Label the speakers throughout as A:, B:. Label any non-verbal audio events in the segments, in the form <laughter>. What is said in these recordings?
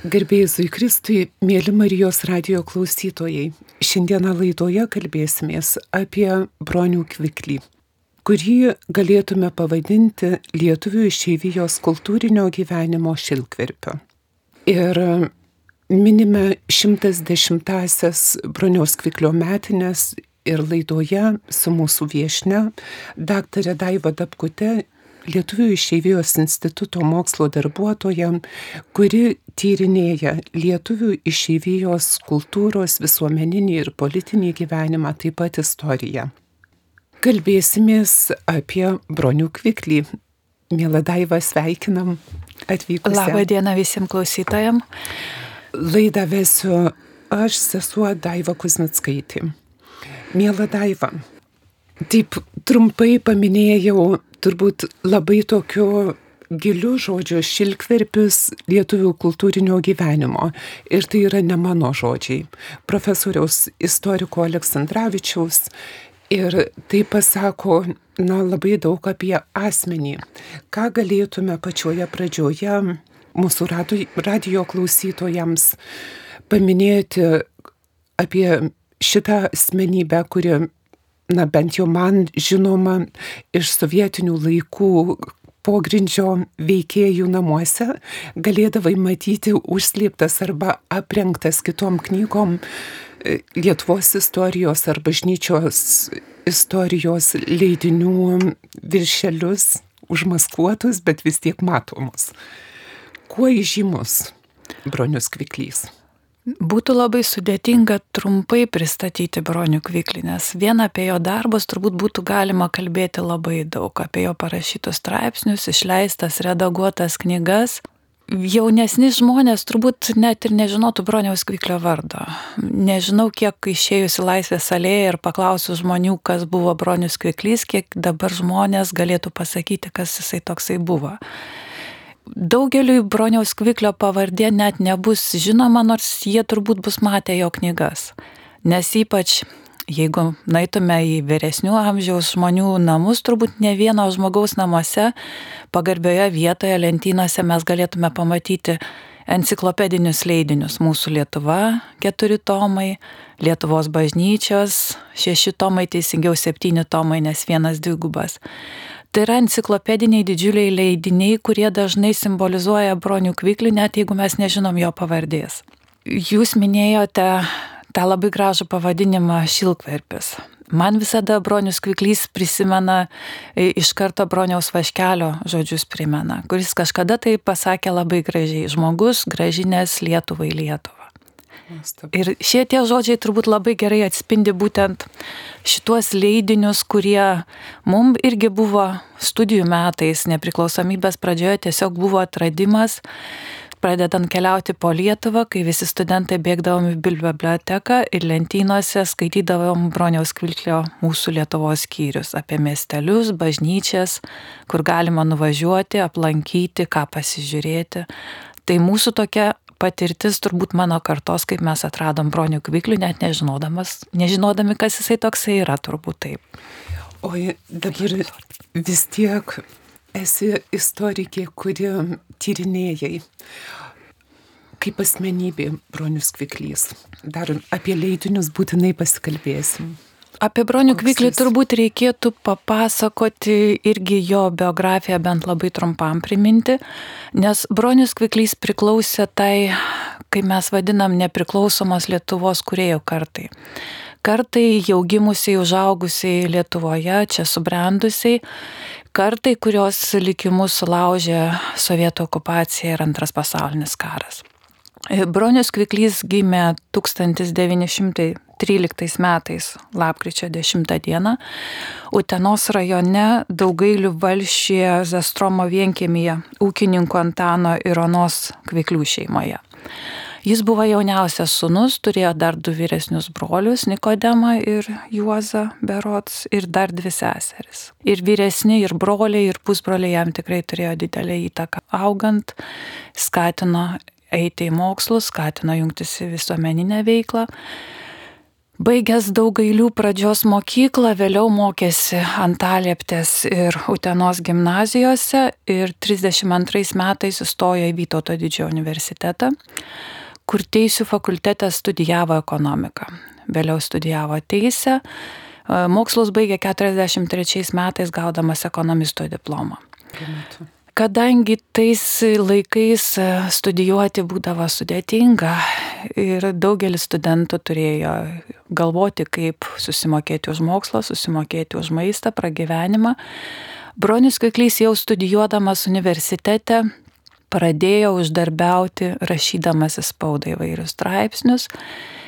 A: Garbėjai Kristui, mėly Marijos radio klausytojai, šiandieną laidoje kalbėsimės apie bronių kviklį, kurį galėtume pavadinti lietuvių išeivijos kultūrinio gyvenimo šilkverpio. Ir minime 110-asias broniaus kviklio metinės ir laidoje su mūsų viešne, daktarė Daiva Dapkute, Lietuvių išeivijos instituto mokslo darbuotoja, kuri tyrinėja lietuvių išeivijos kultūros, visuomeninį ir politinį gyvenimą, taip pat istoriją. Kalbėsimės apie bronių kviklį. Mėla Daiva, sveikinam atvykus.
B: Labą dieną visiems klausytojams.
A: Laidą vesiu aš, sesuo Daiva Kuzmitskaitė. Mėla Daiva, taip trumpai paminėjau turbūt labai tokiu giliu žodžiu šilkverpis lietuvių kultūrinio gyvenimo. Ir tai yra ne mano žodžiai. Profesoriaus istoriko Aleksandраvičiaus. Ir tai pasako, na, labai daug apie asmenį. Ką galėtume pačioje pradžioje mūsų radio klausytojams paminėti apie šitą asmenybę, kuri na bent jau man žinoma iš sovietinių laikų pogrindžio veikėjų namuose galėdavai matyti užslėptas arba aprengtas kitom knygom e, Lietuvos istorijos ar bažnyčios istorijos leidinių viršelius, užmaskuotus, bet vis tiek matomus. Kuo įžymus bronius kviklys?
B: Būtų labai sudėtinga trumpai pristatyti bronių kviklį, nes vien apie jo darbus turbūt būtų galima kalbėti labai daug, apie jo parašytus straipsnius, išleistas, redaguotas knygas. Jaunesni žmonės turbūt net ir nežinotų broniaus kviklio vardo. Nežinau, kiek išėjusi laisvės alėje ir paklausiu žmonių, kas buvo bronius kviklys, kiek dabar žmonės galėtų pasakyti, kas jisai toksai buvo daugeliui broniaus kviklio pavardė net nebus žinoma, nors jie turbūt bus matę jo knygas. Nes ypač jeigu naitume į vyresnių amžiaus žmonių namus, turbūt ne vieno žmogaus namuose, pagarbioje vietoje lentynose mes galėtume pamatyti enciklopedinius leidinius. Mūsų Lietuva keturi tomai, Lietuvos bažnyčios šeši tomai, teisingiau septyni tomai, nes vienas dvigubas. Tai yra enciklopediniai didžiuliai leidiniai, kurie dažnai simbolizuoja bronių kviklį, net jeigu mes nežinom jo pavardės. Jūs minėjote tą labai gražų pavadinimą Šilkverpis. Man visada bronius kviklys prisimena iš karto broniaus vaškelio žodžius primena, kuris kažkada tai pasakė labai gražiai - žmogus gražinės Lietuvai Lietuvą. Ir šie tie žodžiai turbūt labai gerai atspindi būtent šituos leidinius, kurie mum irgi buvo studijų metais, nepriklausomybės pradžioje tiesiog buvo atradimas, pradedant keliauti po Lietuvą, kai visi studentai bėgdavom į biblioteką ir lentynose skaitydavom broniaus kvilklio mūsų Lietuvos skyrius apie miestelius, bažnyčias, kur galima nuvažiuoti, aplankyti, ką pasižiūrėti. Tai mūsų tokia patirtis turbūt mano kartos, kaip mes atradom bronių kviklių, net nežinodami, kas jisai toksai yra, turbūt taip.
A: O dabar vis tiek esi istorikė, kuri tyrinėjai kaip asmenybė bronius kviklys. Dar apie leidinius būtinai pasikalbėsim.
B: Apie bronių kviklį turbūt reikėtų papasakoti irgi jo biografiją bent labai trumpam priminti, nes bronius kviklys priklausė tai, kaip mes vadinam, nepriklausomos Lietuvos kuriejų kartai. Kartai jau gimusiai, užaugusiai Lietuvoje, čia subrendusiai, kartai, kurios likimus sulaužė sovietų okupacija ir antras pasaulinis karas. Bronius Kviklys gimė 1913 metais, lapkričio 10 dieną, Utenos rajone Daugailių valšyje Zastromo vienkėmėje ūkininko Antano ir Onos Kviklių šeimoje. Jis buvo jauniausias sunus, turėjo dar du vyresnius brolius, Nikodemą ir Juozą Berots, ir dar dvi seseris. Ir vyresni, ir broliai, ir pusbroliai jam tikrai turėjo didelę įtaką augant, skatino eiti į mokslus, skatino jungtis į visuomeninę veiklą. Baigęs daug gailių pradžios mokyklą, vėliau mokėsi Antalieptės ir Utenos gimnazijose ir 32 metais įstojo į Vytauto didžiojo universitetą, kur teisų fakultete studijavo ekonomiką. Vėliau studijavo teisę, mokslus baigė 43 metais gaudamas ekonomisto diplomą. Kadangi tais laikais studijuoti būdavo sudėtinga ir daugelis studentų turėjo galvoti, kaip susimokėti už mokslą, susimokėti už maistą, pragyvenimą, Bronius Kiklys jau studijuodamas universitete pradėjo uždarbiauti rašydamas į spaudą įvairius straipsnius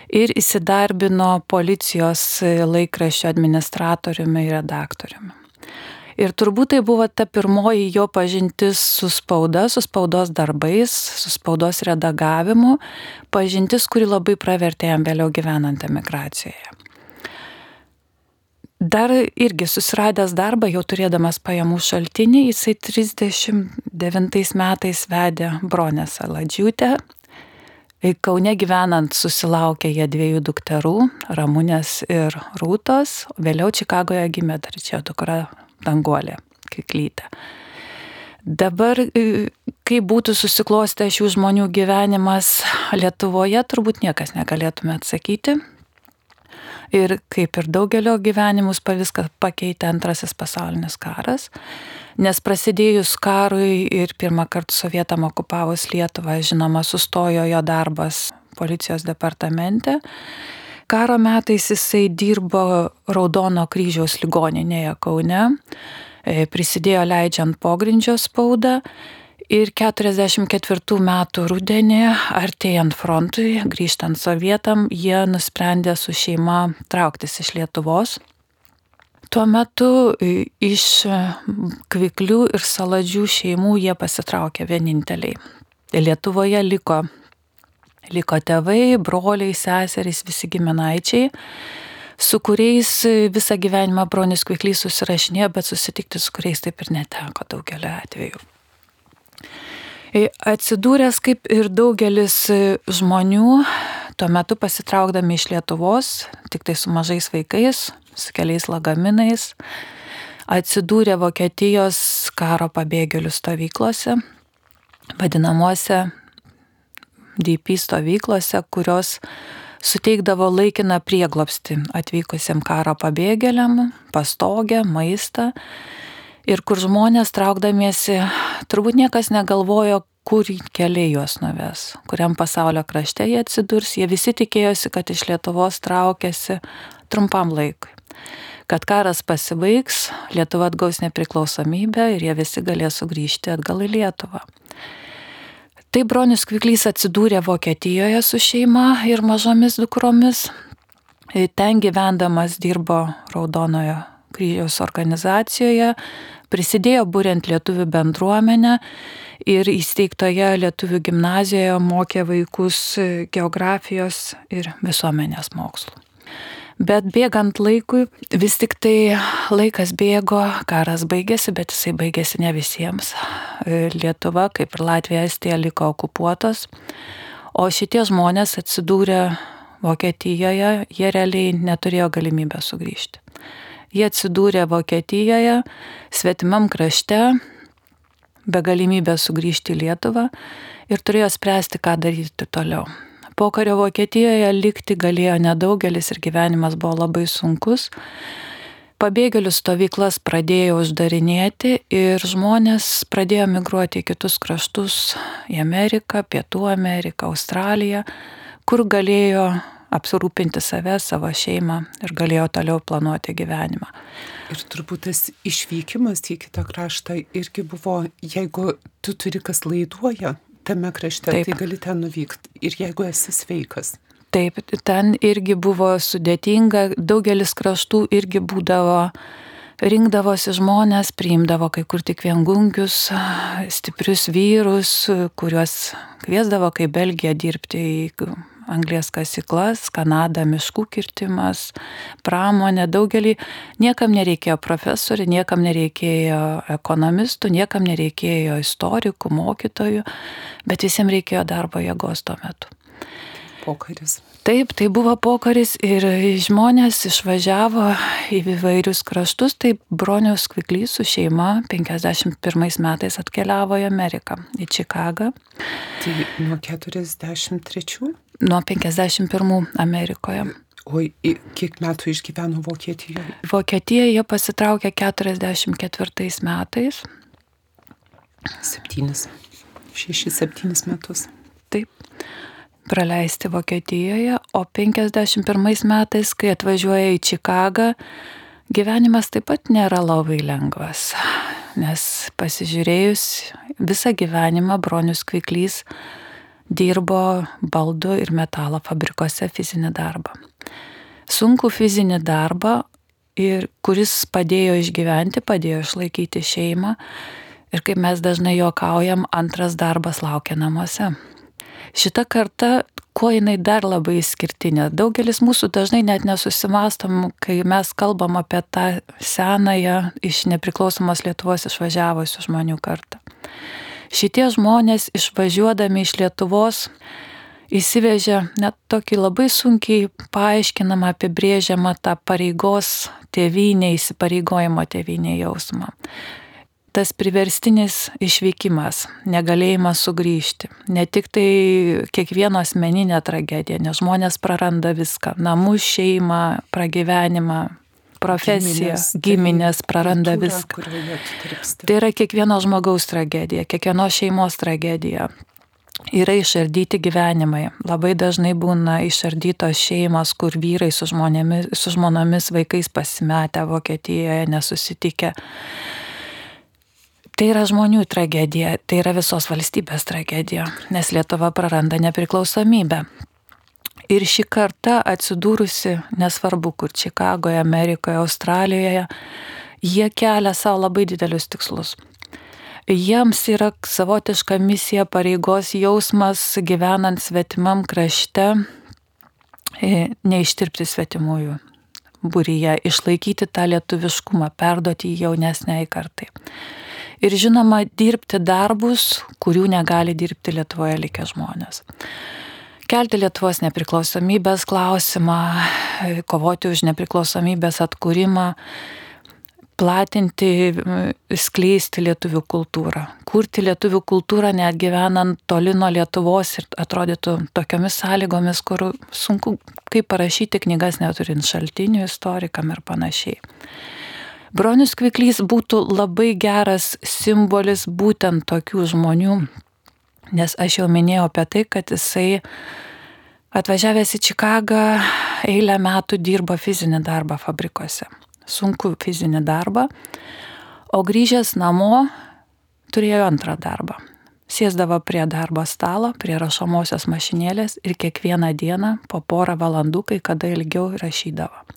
B: ir įsidarbino policijos laikraščio administratoriumi ir redaktoriumi. Ir turbūt tai buvo ta pirmoji jo pažintis su spauda, su spaudos darbais, su spaudos redagavimu, pažintis, kuri labai pravertė jam vėliau gyvenant emigracijoje. Dar irgi susiradęs darbą, jau turėdamas pajamų šaltinį, jisai 39 metais vedė Bronę Saladžiūtę, Kaune gyvenant susilaukė jie dviejų dukterų, Ramunės ir Rūtos, vėliau Čikagoje gimė dar čia dukra Danguolė Kiklytė. Dabar, kaip būtų susiklostę šių žmonių gyvenimas Lietuvoje, turbūt niekas negalėtume atsakyti. Ir kaip ir daugelio gyvenimus viską pakeitė antrasis pasaulinis karas nes prasidėjus karui ir pirmą kartą sovietam okupavus Lietuvą, žinoma, sustojo jo darbas policijos departamente. Karo metais jisai dirbo Raudono kryžiaus ligoninėje Kaune, e, prisidėjo leidžiant pogrindžio spaudą ir 44 metų rudenį, artėjant frontui, grįžtant sovietam, jie nusprendė su šeima trauktis iš Lietuvos Tuo metu iš kviklių ir saladžių šeimų jie pasitraukė vieninteliai. Lietuvoje liko, liko tėvai, broliai, seserys, visi giminaičiai, su kuriais visą gyvenimą bronis kviklys susirašinėjo, bet susitikti su kuriais taip ir neteko daugelio atveju. Atsidūręs kaip ir daugelis žmonių, tuo metu pasitraukdami iš Lietuvos, tik tai su mažais vaikais, su keliais lagaminais, atsidūrė Vokietijos karo pabėgėlių stovyklose, vadinamuose DP stovyklose, kurios suteikdavo laikiną prieglopsti atvykusiam karo pabėgėliam, pastogę, maistą ir kur žmonės traukdamiesi, turbūt niekas negalvojo, kur keliai juos nuves, kuriam pasaulio krašte jie atsidurs, jie visi tikėjosi, kad iš Lietuvos traukėsi trumpam laikui kad karas pasibaigs, Lietuva atgaus nepriklausomybę ir jie visi galės sugrįžti atgal į Lietuvą. Tai bronius Kviklys atsidūrė Vokietijoje su šeima ir mažomis dukromis. Ten gyvendamas dirbo Raudonojo kryžiaus organizacijoje, prisidėjo būrent lietuvių bendruomenę ir įsteigtoje lietuvių gimnazijoje mokė vaikus geografijos ir visuomenės mokslų. Bet bėgant laikui, vis tik tai laikas bėgo, karas baigėsi, bet jisai baigėsi ne visiems. Lietuva, kaip ir Latvija, Estija liko okupuotos, o šitie žmonės atsidūrė Vokietijoje, jie realiai neturėjo galimybę sugrįžti. Jie atsidūrė Vokietijoje, svetimam krašte, be galimybės sugrįžti į Lietuvą ir turėjo spręsti, ką daryti toliau. Pokario Vokietijoje likti galėjo nedaugelis ir gyvenimas buvo labai sunkus. Pabėgėlių stovyklas pradėjo uždarinėti ir žmonės pradėjo migruoti į kitus kraštus - į Ameriką, Pietų Ameriką, Australiją, kur galėjo apsirūpinti save, savo šeimą ir galėjo toliau planuoti gyvenimą.
A: Ir turbūt tas išvykimas į kitą kraštą irgi buvo, jeigu tu turi kas laiduoja, tame krašte, Taip. tai gali ten nuvykti ir jeigu esi sveikas.
B: Taip, ten irgi buvo sudėtinga, daugelis kraštų irgi būdavo, rinkdavosi žmonės, priimdavo kai kur tik viengungius, stiprius vyrus, kuriuos kviesdavo kaip Belgija dirbti į anglės kasyklas, Kanada miškų kirtimas, pramonė, daugelį, niekam nereikėjo profesorių, niekam nereikėjo ekonomistų, niekam nereikėjo istorikų, mokytojų, bet visiems reikėjo darbo jėgos tuo metu.
A: pokaris.
B: Taip, tai buvo pokaris ir žmonės išvažiavo į įvairius kraštus, tai bronius Kviklys su šeima 51 metais atkeliavo į Ameriką, į Čikagą.
A: Tai nuo 43?
B: Nuo 51 Amerikoje.
A: O kiek metų išgyveno Vokietijoje?
B: Vokietijoje jie pasitraukė 44 metais.
A: Septynis. Šešis, septynis metus.
B: Taip praleisti Vokietijoje, o 51 metais, kai atvažiuoja į Čikagą, gyvenimas taip pat nėra labai lengvas, nes pasižiūrėjus visą gyvenimą bronius Kviklys dirbo baldų ir metalo fabrikuose fizinį darbą. Sunku fizinį darbą, ir kuris padėjo išgyventi, padėjo išlaikyti šeimą. Ir kaip mes dažnai juokaujam, antras darbas laukia namuose. Šita karta, kuo jinai dar labai išskirtinė. Daugelis mūsų dažnai net nesusimastom, kai mes kalbam apie tą senąją iš nepriklausomos Lietuvos išvažiavusių žmonių kartą. Šitie žmonės išvažiuodami iš Lietuvos įsivežė net tokį labai sunkiai paaiškinamą, apibrėžiamą tą pareigos tėvynė, įsipareigojimo tėvynė jausmą tas priverstinis išvykimas, negalėjimas sugrįžti. Ne tik tai kiekvieno asmeninė tragedija, nes žmonės praranda viską - namus, šeimą, pragyvenimą, profesiją, giminės, giminės praranda viską. Tai yra kiekvieno žmogaus tragedija, kiekvienos šeimos tragedija. Yra išardyti gyvenimai. Labai dažnai būna išardytos šeimos, kur vyrai su, žmonėmis, su žmonomis vaikais pasimetę Vokietijoje, nesusitikę Tai yra žmonių tragedija, tai yra visos valstybės tragedija, nes Lietuva praranda nepriklausomybę. Ir šį kartą atsidūrusi, nesvarbu kur, Čikagoje, Amerikoje, Australijoje, jie kelia savo labai didelius tikslus. Jiems yra savotiška misija, pareigos jausmas gyvenant svetimam krašte, e, neištirpti svetimųjų būryje, išlaikyti tą lietuviškumą, perduoti jį jaunesniai kartai ir žinoma dirbti darbus, kurių negali dirbti Lietuvoje likę žmonės. Kelti Lietuvos nepriklausomybės klausimą, kovoti už nepriklausomybės atkūrimą, platinti, skleisti lietuvių kultūrą, kurti lietuvių kultūrą net gyvenant toli nuo Lietuvos ir atrodytų tokiomis sąlygomis, kur sunku kaip parašyti knygas neturint šaltinių istorikam ir panašiai. Bronius Kviklys būtų labai geras simbolis būtent tokių žmonių, nes aš jau minėjau apie tai, kad jisai atvažiavęs į Čikagą eilę metų dirbo fizinį darbą fabrikuose. Sunku fizinį darbą, o grįžęs namo turėjo antrą darbą. Sėsdavo prie darbo stalo, prie rašomosios mašinėlės ir kiekvieną dieną po porą valandų, kai kada ilgiau rašydavo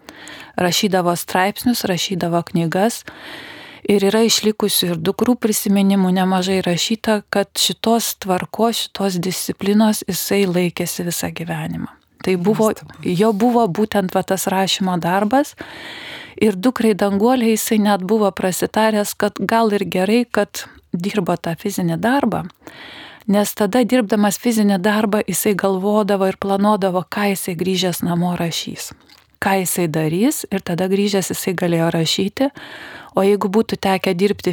B: rašydavo straipsnius, rašydavo knygas. Ir yra išlikusių ir dukrų prisiminimų nemažai rašyta, kad šitos tvarkos, šitos disciplinos jisai laikėsi visą gyvenimą. Tai buvo, jo buvo būtent va, tas rašymo darbas. Ir dukrai danguoliai jisai net buvo prasitaręs, kad gal ir gerai, kad dirbo tą fizinį darbą. Nes tada dirbdamas fizinį darbą jisai galvodavo ir planuodavo, ką jisai grįžęs namo rašys ką jisai darys ir tada grįžęs jisai galėjo rašyti. O jeigu būtų tekę dirbti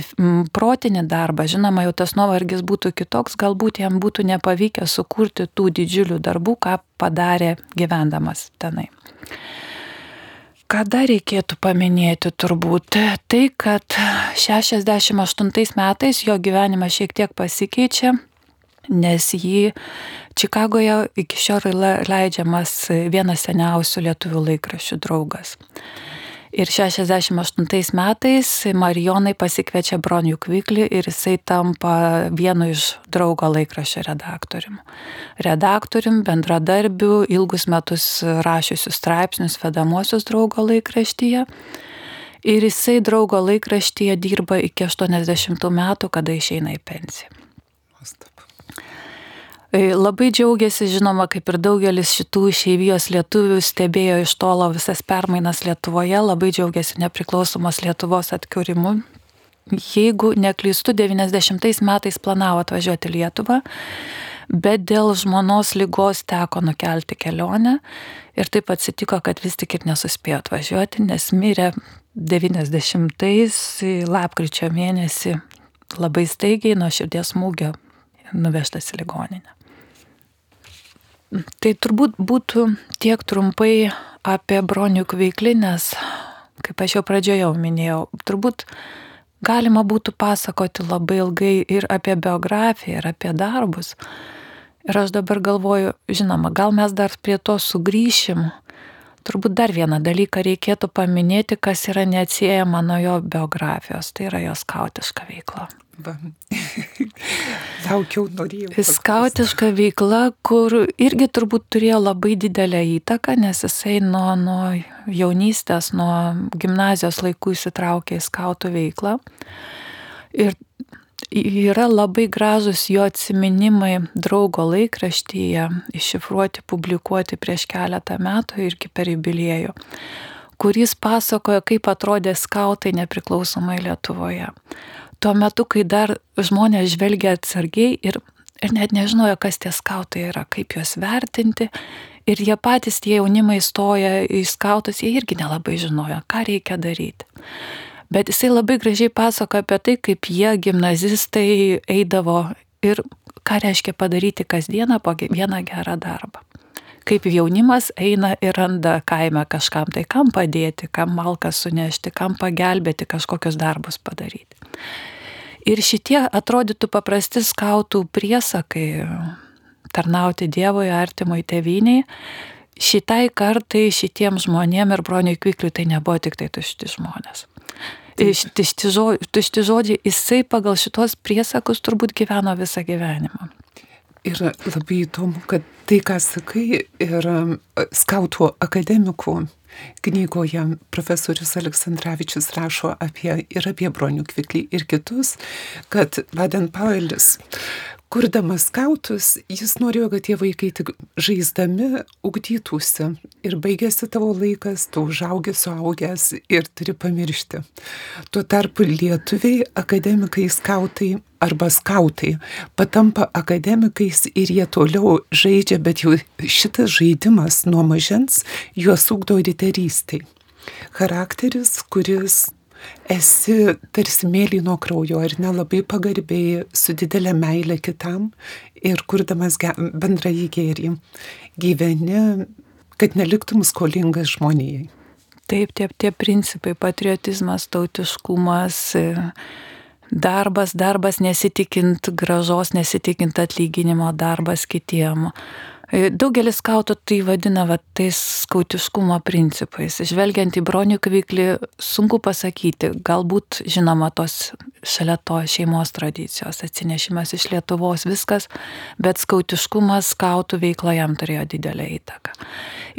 B: protinį darbą, žinoma, jau tas nuovargis būtų kitoks, galbūt jam būtų nepavykę sukurti tų didžiulių darbų, ką padarė gyvendamas tenai. Ką dar reikėtų paminėti turbūt? Tai, kad 68 metais jo gyvenimas šiek tiek pasikeičia nes jį Čikagoje iki šiol leidžiamas vienas seniausių lietuvių laikraščių draugas. Ir 68 metais Marijonai pasikviečia Bronių Kviklį ir jisai tampa vienu iš draugo laikraščio redaktorium. Redaktorium, bendradarbiu, ilgus metus rašiusius straipsnius vedamosius draugo laikraštyje. Ir jisai draugo laikraštyje dirba iki 80 metų, kada išeina į pensiją. E, labai džiaugiasi, žinoma, kaip ir daugelis šitų išeivijos lietuvių stebėjo iš tolo visas permainas Lietuvoje, labai džiaugiasi nepriklausomos Lietuvos atkūrimu. Jeigu neklystu, 90 metais planavo atvažiuoti Lietuvą, bet dėl žmonos lygos teko nukelti kelionę ir taip atsitiko, kad vis tik ir nesuspėjo atvažiuoti, nes mirė 90-ais lapkričio mėnesį labai staigiai nuo širdies smūgio nuvežtas į ligoninę. Tai turbūt būtų tiek trumpai apie bronių kveiklį, nes, kaip aš jau pradžioje minėjau, turbūt galima būtų pasakoti labai ilgai ir apie biografiją, ir apie darbus. Ir aš dabar galvoju, žinoma, gal mes dar prie to sugrįšim. Turbūt dar vieną dalyką reikėtų paminėti, kas yra neatsiejama nuo jo biografijos, tai yra jo skautiška veikla. Va. <laughs>
A: Laukiau, norėjau.
B: Skautiška veikla, kur irgi turbūt turėjo labai didelę įtaką, nes jisai nuo, nuo jaunystės, nuo gimnazijos laikų įsitraukė į skautų veiklą. Ir yra labai gražus jo atsiminimai draugo laikraštyje, iššifruoti, publikuoti prieš keletą metų irgi per jubiliejų kuris pasakoja, kaip atrodė skautai nepriklausomai Lietuvoje tuo metu, kai dar žmonės žvelgia atsargiai ir, ir net nežinojo, kas tie skautai yra, kaip juos vertinti. Ir jie patys, tie jaunimai stoja į skautus, jie irgi nelabai žinojo, ką reikia daryti. Bet jisai labai gražiai pasako apie tai, kaip jie, gimnazistai, eidavo ir ką reiškia padaryti kasdieną po vieną gerą darbą. Kaip jaunimas eina ir randa kaime kažkam, tai kam padėti, kam malką sunešti, kam pagelbėti, kažkokius darbus padaryti. Ir šitie atrodytų paprasti skautų priesakai tarnauti Dievui, artimui tėviniai, šitai kartai, šitiems žmonėm ir broniui kvikliui tai nebuvo tik tai tušti žmonės. Tušti žodžiai, žodžiai, jisai pagal šitos priesakus turbūt gyveno visą gyvenimą.
A: Ir labai įdomu, kad tai, ką sakai, ir skautų akademikų Knygoje profesorius Aleksandраvičius rašo apie, ir apie bronių kviklį ir kitus, kad Baden Pauelis kurdamas skautus, jis norėjo, kad tie vaikai tik žaisdami ugdytųsi. Ir baigėsi tavo laikas, tu užaugęs, suaugęs ir turi pamiršti. Tuo tarpu lietuviai, akademikai, skautai arba skautai patampa akademikais ir jie toliau žaidžia, bet jau šitas žaidimas nuo mažens juos ugdo riterystai. Charakteris, kuris esi tarsi mėlyno kraujo ar nelabai pagarbiai, su didelė meilė kitam ir kurdamas bendrąjį gėrį gyveni, kad neliktum skolingas žmonijai.
B: Taip, tie, tie principai - patriotizmas, tautiškumas, darbas, darbas nesitikint gražos, nesitikint atlyginimo, darbas kitiem daugelis skautų tai vadina va, tais skautiškumo principais. Žvelgiant į bronių kviklį, sunku pasakyti, galbūt žinoma tos šalia to šeimos tradicijos, atsinešimas iš Lietuvos, viskas, bet skautiškumas skautų veikla jam turėjo didelę įtaką.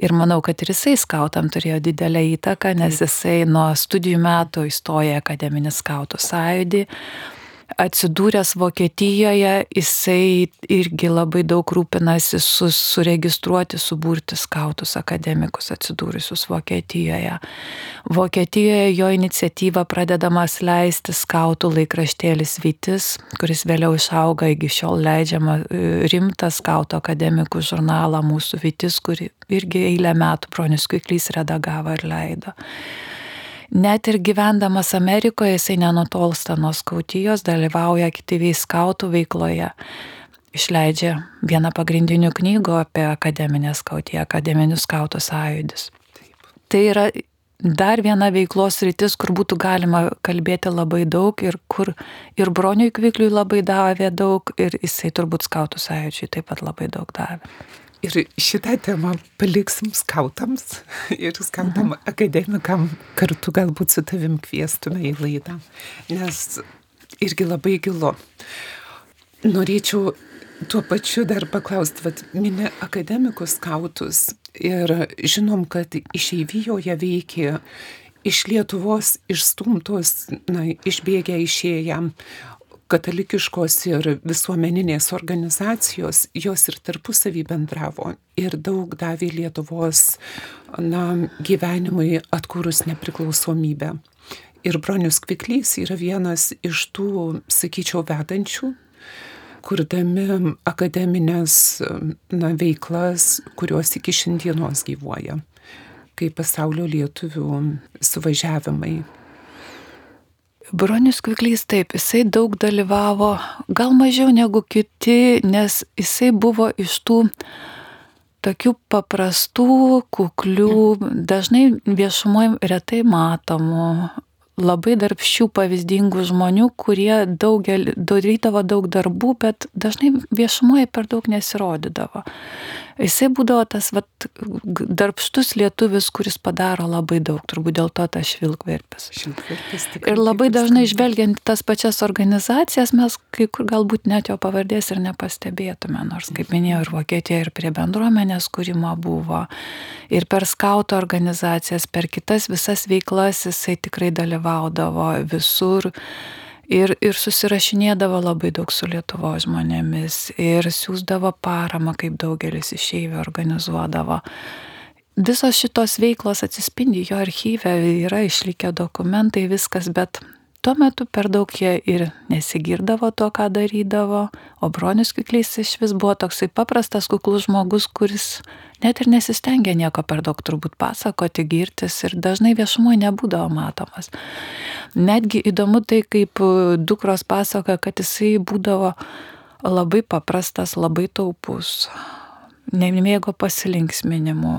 B: Ir manau, kad ir jisai skautam turėjo didelę įtaką, nes jisai nuo studijų metų įstojo į akademinį skautų sąjūdį atsidūręs Vokietijoje, jisai irgi labai daug rūpinasi su, suregistruoti, suburti skautus akademikus atsidūrusius Vokietijoje. Vokietijoje jo iniciatyva pradedamas leisti skautų laikraštėlis Vytis, kuris vėliau išauga iki šiol leidžiama e, rimtą skautų akademikų žurnalą Mūsų Vytis, kurį irgi eilę metų Bronius Kuiklys redagavo ir leido. Net ir gyvendamas Amerikoje jisai nenutolsta nuo skautijos, dalyvauja aktyviai skautų veikloje. Išleidžia vieną pagrindinių knygų apie akademinę skautiją, akademinius skautų sąjūdis. Tai yra dar viena veiklos rytis, kur būtų galima kalbėti labai daug ir kur ir broniui kvikliui labai davė daug ir jisai turbūt skautų sąjūdžiui taip pat labai daug davė.
A: Ir šitą temą paliksim skautams ir skautam mhm. akademikam kartu galbūt su tavim kviestume į laidą, nes irgi labai gilu. Norėčiau tuo pačiu dar paklausti, vad mini akademikus skautus ir žinom, kad išeivijoje veikia iš Lietuvos išstumtos, na, išbėgę išėję katalikiškos ir visuomeninės organizacijos, jos ir tarpusavį bendravo ir daug davė Lietuvos na, gyvenimui atkūrus nepriklausomybę. Ir Bronius Kviklys yra vienas iš tų, sakyčiau, vedančių kurdami akademinės na, veiklas, kurios iki šiandienos gyvuoja, kaip pasaulio lietuvių suvažiavimai.
B: Bronius Kviklys taip, jisai daug dalyvavo, gal mažiau negu kiti, nes jisai buvo iš tų tokių paprastų, kuklių, dažnai viešumoje retai matomų, labai darbščių pavyzdingų žmonių, kurie daugelį darydavo daug darbų, bet dažnai viešumoje per daug nesirodydavo. Jisai būdavo tas vat, darbštus lietuvis, kuris padaro labai daug, turbūt dėl to tas švilkverpis.
A: Šiltvertis
B: Ir labai dažnai žvelgiant tas pačias organizacijas, mes kai kur galbūt net jo pavardės ir nepastebėtume, nors, kaip minėjau, ir Vokietijoje, ir prie bendruomenės kūrimo buvo, ir per skauto organizacijas, per kitas visas veiklas jisai tikrai dalyvaudavo visur. Ir, ir susirašinėdavo labai daug su Lietuvo žmonėmis ir siūsdavo paramą, kaip daugelis išeivių organizuodavo. Visos šitos veiklos atsispindi jo archyve, yra išlikę dokumentai, viskas, bet tuo metu per daug jie ir nesigirdavo to, ką darydavo, o bronius kiklys iš vis buvo toksai paprastas kuklus žmogus, kuris net ir nesistengė nieko per daug turbūt pasakoti, girtis ir dažnai viešumoje nebūdavo matomas. Netgi įdomu tai, kaip dukros pasakoja, kad jisai būdavo labai paprastas, labai taupus nemėgo pasilinksminimų,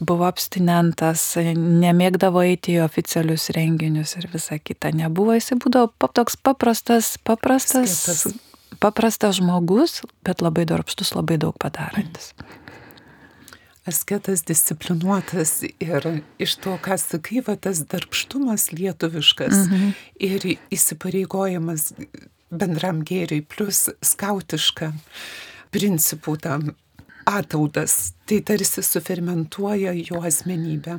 B: buvo abstinentas, nemėgdavo eiti į oficialius renginius ir visa kita. Nebuvo, jisai būdavo toks paprastas, paprastas,
A: Asketas.
B: paprastas žmogus, bet labai darbštus, labai daug padarantis.
A: Asketas disciplinuotas ir iš to, ką sakai, va, tas darbštumas lietuviškas mhm. ir įsipareigojimas bendram gėriui, plus skautiška principų tam ataudas, tai tarsi sufermentuoja jo asmenybę.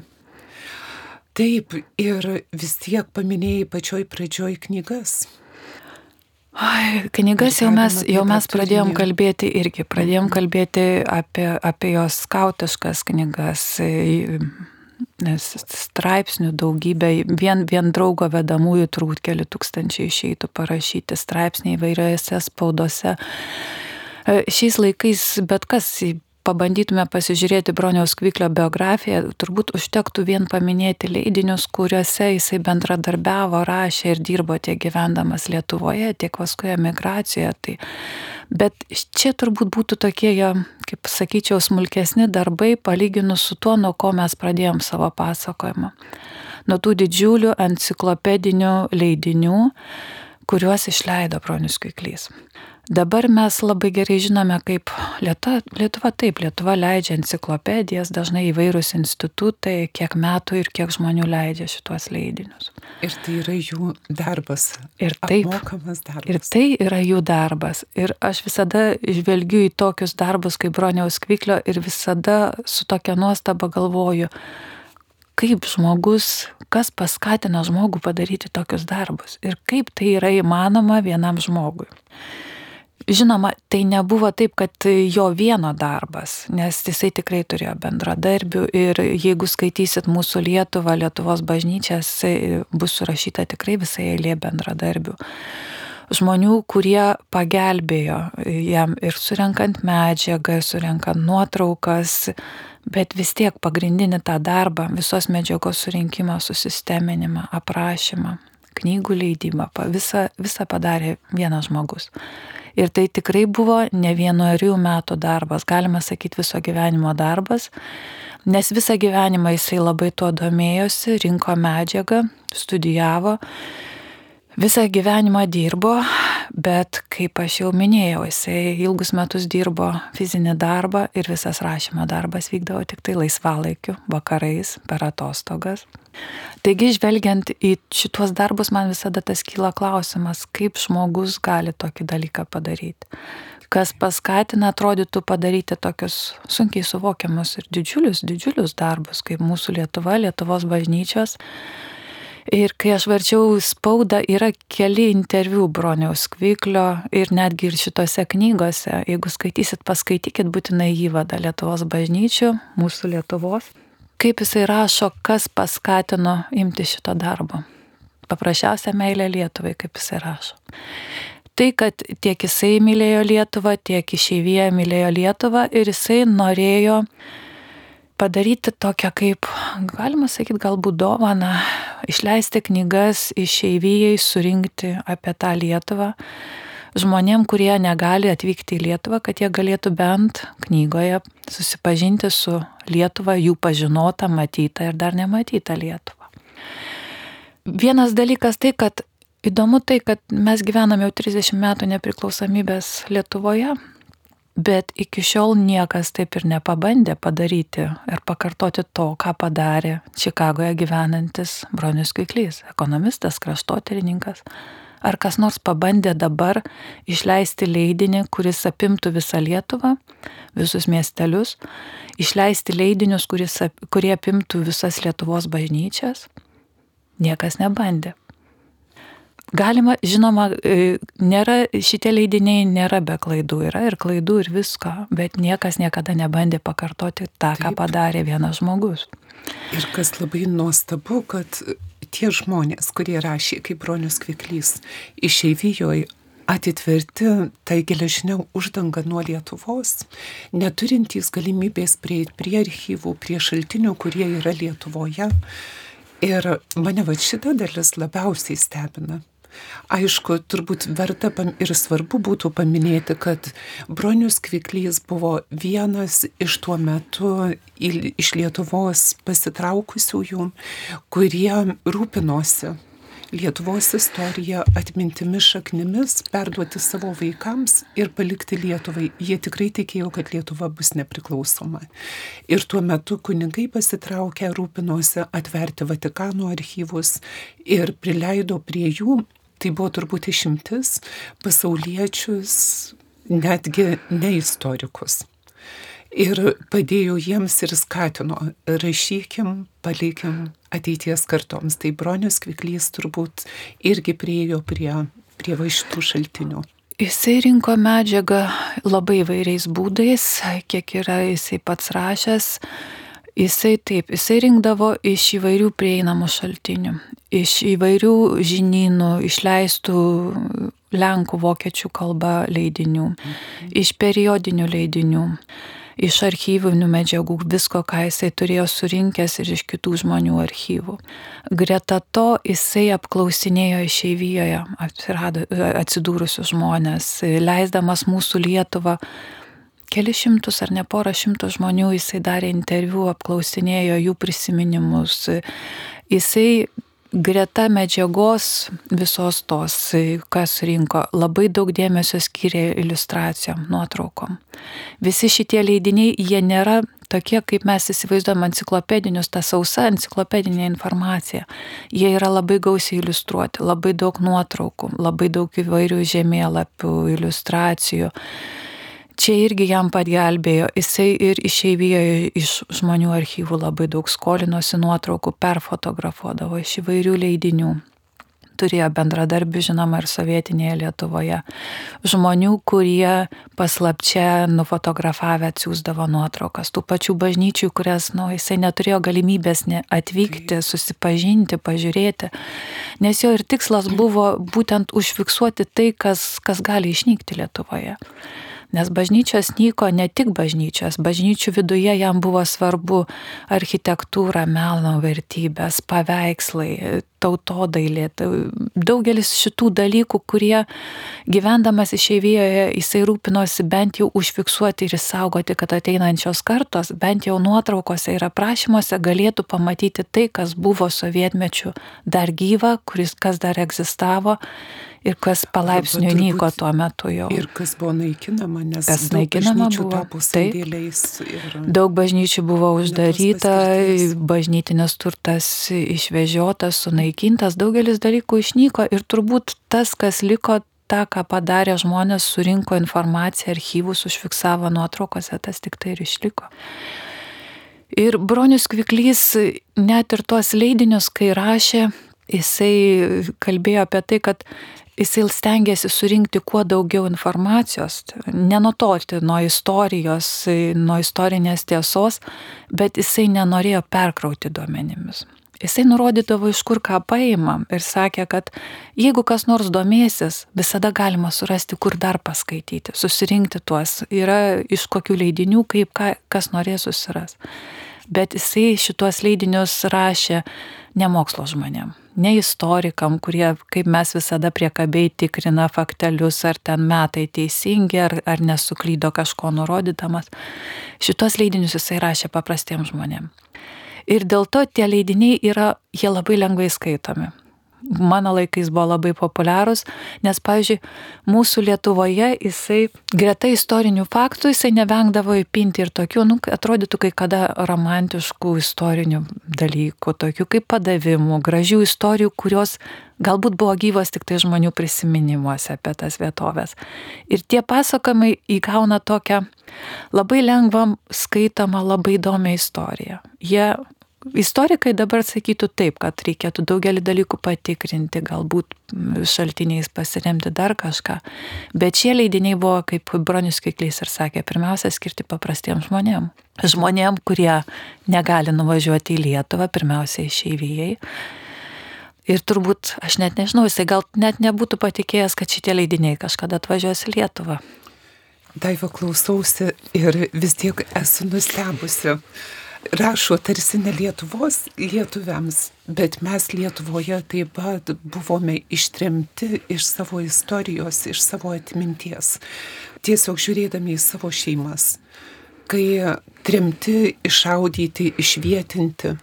A: Taip, ir vis tiek paminėjai pačioj pradžioj knygas.
B: Ai, knygas jau mes, jau
A: apie
B: mes pradėjom kalbėti irgi, pradėjom kalbėti apie, apie jos skautiškas knygas, e, nes straipsnių daugybė, vien, vien draugo vedamųjų turbūt keli tūkstančiai išeitų parašyti straipsniai įvairiose spaudose. E, Šiais laikais bet kas pabandytume pasižiūrėti Broniaus Kviklio biografiją, turbūt užtektų vien paminėti leidinius, kuriuose jisai bendradarbiavo, rašė ir dirbo tiek gyvendamas Lietuvoje, tiek paskui emigracijoje. Tai, bet čia turbūt būtų tokie, kaip sakyčiau, smulkesni darbai palyginus su tuo, nuo ko mes pradėjom savo pasakojimą. Nuo tų didžiulių enciklopedinių leidinių, kuriuos išleido Bronius Kviklys. Dabar mes labai gerai žinome, kaip Lietuva, Lietuva taip, Lietuva leidžia enciklopedijas, dažnai įvairūs institutai, kiek metų ir kiek žmonių leidžia šituos leidinius.
A: Ir tai yra jų darbas.
B: Ir taip.
A: Apmokamas darbas.
B: Ir tai yra jų darbas. Ir aš visada žvelgiu į tokius darbus kaip Broniaus Kviklio ir visada su tokia nuostaba galvoju, kaip žmogus, kas paskatina žmogų padaryti tokius darbus ir kaip tai yra įmanoma vienam žmogui. Žinoma, tai nebuvo taip, kad jo vieno darbas, nes jisai tikrai turėjo bendradarbių ir jeigu skaitysit mūsų Lietuvą, Lietuvos bažnyčias, bus surašyta tikrai visai eilė bendradarbių. Žmonių, kurie pagelbėjo jam ir surenkant medžiagą, surenkant nuotraukas, bet vis tiek pagrindinį tą darbą, visos medžiagos surinkimą, susisteminimą, aprašymą, knygų leidimą, visą, visą padarė vienas žmogus. Ir tai tikrai buvo ne vienorių metų darbas, galima sakyti viso gyvenimo darbas, nes visą gyvenimą jisai labai tuo domėjosi, rinko medžiagą, studijavo, visą gyvenimą dirbo, bet kaip aš jau minėjau, jisai ilgus metus dirbo fizinį darbą ir visas rašymo darbas vykdavo tik tai laisvalaikiu, vakarais, per atostogas. Taigi, žvelgiant į šituos darbus, man visada tas kyla klausimas, kaip žmogus gali tokį dalyką padaryti. Kas paskatina, atrodytų, padaryti tokius sunkiai suvokiamus ir didžiulius, didžiulius darbus, kaip mūsų Lietuva, Lietuvos bažnyčios. Ir kai aš varčiau spaudą, yra keli interviu Broniaus Kviklio ir netgi ir šitose knygose. Jeigu skaitysit, paskaitykit būtinai įvadą Lietuvos bažnyčių, mūsų Lietuvos. Kaip jisai rašo, kas paskatino imti šito darbo. Paprasčiausia meilė Lietuvai, kaip jisai rašo. tai, kad tiek jisai mylėjo Lietuvą, tiek išeivyje mylėjo Lietuvą ir jisai norėjo padaryti tokią kaip, galima sakyti, galbūt dovaną, išleisti knygas išeivijai, surinkti apie tą Lietuvą žmonėm, kurie negali atvykti į Lietuvą, kad jie galėtų bent knygoje susipažinti su Lietuva, jų pažinota, matyta ir dar nematyta Lietuva. Vienas dalykas tai, kad įdomu tai, kad mes gyvename jau 30 metų nepriklausomybės Lietuvoje, bet iki šiol niekas taip ir nepabandė padaryti ir pakartoti to, ką padarė Čikagoje gyvenantis Bronius Kviklys, ekonomistas, kraštotyrininkas. Ar kas nors pabandė dabar išleisti leidinį, kuris apimtų visą Lietuvą, visus miestelius, išleisti leidinius, kuris, kurie apimtų visas Lietuvos bažnyčias? Niekas nebandė. Galima, žinoma, e, nėra, šitie leidiniai nėra be klaidų, yra ir klaidų ir visko, bet niekas niekada nebandė pakartoti tą, Taip. ką padarė vienas žmogus.
A: Ir kas labai nuostabu, kad tie žmonės, kurie rašė kaip bronius Kviklys, išeivijoje atitverti tai geležinė uždanga nuo Lietuvos, neturintys galimybės prieiti prie archyvų, prie šaltinių, kurie yra Lietuvoje. Ir mane va šita dalis labiausiai stebina. Aišku, turbūt verta ir svarbu būtų paminėti, kad Bronius Kviklys buvo vienas iš tuo metu iš Lietuvos pasitraukusiųjų, kurie rūpinosi Lietuvos istoriją atmintimi šaknimis perduoti savo vaikams ir palikti Lietuvai. Jie tikrai tikėjo, kad Lietuva bus nepriklausoma. Ir tuo metu kunigai pasitraukė, rūpinosi atverti Vatikano archyvus ir prileido prie jų tai buvo turbūt išimtis pasauliečius, netgi neistorikus. Ir padėjo jiems ir skatino, rašykim, palikim ateities kartoms. Tai bronius kviklys turbūt irgi priejo prie, prie va šitų šaltinių.
B: Jisai rinko medžiagą labai vairiais būdais, kiek yra jisai pats rašęs. Jisai taip, jisai rinkdavo iš įvairių prieinamų šaltinių, iš įvairių žinynų, išleistų lenkų, vokiečių kalba leidinių, mhm. iš periodinių leidinių, iš archyvinių medžiagų, visko, ką jisai turėjo surinkęs ir iš kitų žmonių archyvų. Greta to jisai apklausinėjo išeivijoje atsidūrusius žmonės, leisdamas mūsų Lietuvą keli šimtus ar ne porą šimtų žmonių jisai darė interviu, apklausinėjo jų prisiminimus. Jisai greta medžiagos visos tos, kas rinko, labai daug dėmesio skiria iliustracijom, nuotraukom. Visi šitie leidiniai, jie nėra tokie, kaip mes įsivaizduojam enciklopedinius, ta sausa enciklopedinė informacija. Jie yra labai gausiai iliustruoti, labai daug nuotraukų, labai daug įvairių žemėlapių, iliustracijų čia irgi jam pagelbėjo. Jisai ir išeivijoje iš žmonių archyvų labai daug skolinosi nuotraukų, perfotografuodavo iš įvairių leidinių. Turėjo bendradarbių, žinoma, ir sovietinėje Lietuvoje. Žmonių, kurie paslapčia nufotografavę atsiųsdavo nuotraukas. Tų pačių bažnyčių, kurias, nu, jisai neturėjo galimybės atvykti, susipažinti, pažiūrėti. Nes jo ir tikslas buvo būtent užfiksuoti tai, kas, kas gali išnykti Lietuvoje. Nes bažnyčios nyko ne tik bažnyčios, bažnyčių viduje jam buvo svarbu architektūra, meno vertybės, paveikslai, tautodailė, daugelis šitų dalykų, kurie gyvendamas išeivijoje jisai rūpinosi bent jau užfiksuoti ir įsaugoti, kad ateinančios kartos, bent jau nuotraukose ir aprašymuose galėtų pamatyti tai, kas buvo sovietmečių dar gyva, kuris kas dar egzistavo ir kas palaipsniui nyko tuo metu jau.
A: Ir kas buvo naikinama, nes
B: kas naikinama buvo.
A: Taip,
B: ir... Daug bažnyčių buvo uždaryta, bažnytinės turtas išvežiotas, sunaikintas, daugelis dalykų išnyko ir turbūt tas, kas liko, tą, ką padarė žmonės, surinko informaciją, archyvus, užfiksavo nuotraukose, tas tik tai ir išliko. Ir Bronius Kviklys net ir tuos leidinius, kai rašė, jisai kalbėjo apie tai, kad jisai stengiasi surinkti kuo daugiau informacijos, nenutolti nuo istorijos, nuo istorinės tiesos, bet jisai nenorėjo perkrauti duomenimis. Jisai nurodydavo, iš kur ką paimam ir sakė, kad jeigu kas nors domėsis, visada galima surasti, kur dar paskaityti, susirinkti tuos, yra iš kokių leidinių, kaip ką, kas norės susiras. Bet jisai šituos leidinius rašė ne mokslo žmonėm, ne istorikam, kurie, kaip mes visada priekabiai tikrina faktelius, ar ten metai teisingi, ar, ar nesuklydo kažko nurodydamas. Šitos leidinius jisai rašė paprastiems žmonėms. Ir dėl to tie leidiniai yra, jie labai lengvai skaitomi. Mano laikais buvo labai populiarūs, nes, pavyzdžiui, mūsų Lietuvoje jisai greta istorinių faktų jisai nevengdavo įpinti ir tokių, nu, atrodytų kai kada romantiškų istorinių dalykų, tokių kaip padavimų, gražių istorijų, kurios galbūt buvo gyvos tik tai žmonių prisiminimuose apie tas vietovės. Ir tie pasakojimai įgauna tokią labai lengvą skaitomą, labai įdomią istoriją. Jie Istorikai dabar sakytų taip, kad reikėtų daugelį dalykų patikrinti, galbūt šaltiniais pasiremti dar kažką. Bet šie leidiniai buvo, kaip Bronius Kiklys ir sakė, pirmiausia skirti paprastiems žmonėm. Žmonėm, kurie negali nuvažiuoti į Lietuvą, pirmiausia išeivijai. Ir turbūt, aš net nežinau, jisai gal net nebūtų patikėjęs, kad šitie leidiniai kažkada atvažiuos į Lietuvą.
A: Daiva klausausi ir vis tiek esu nustebusi. Rašo tarsi ne Lietuvos lietuviams, bet mes Lietuvoje taip pat buvome ištremti iš savo istorijos, iš savo atminties. Tiesiog žiūrėdami į savo šeimas. Kai tremti, išaudyti, išvietinti.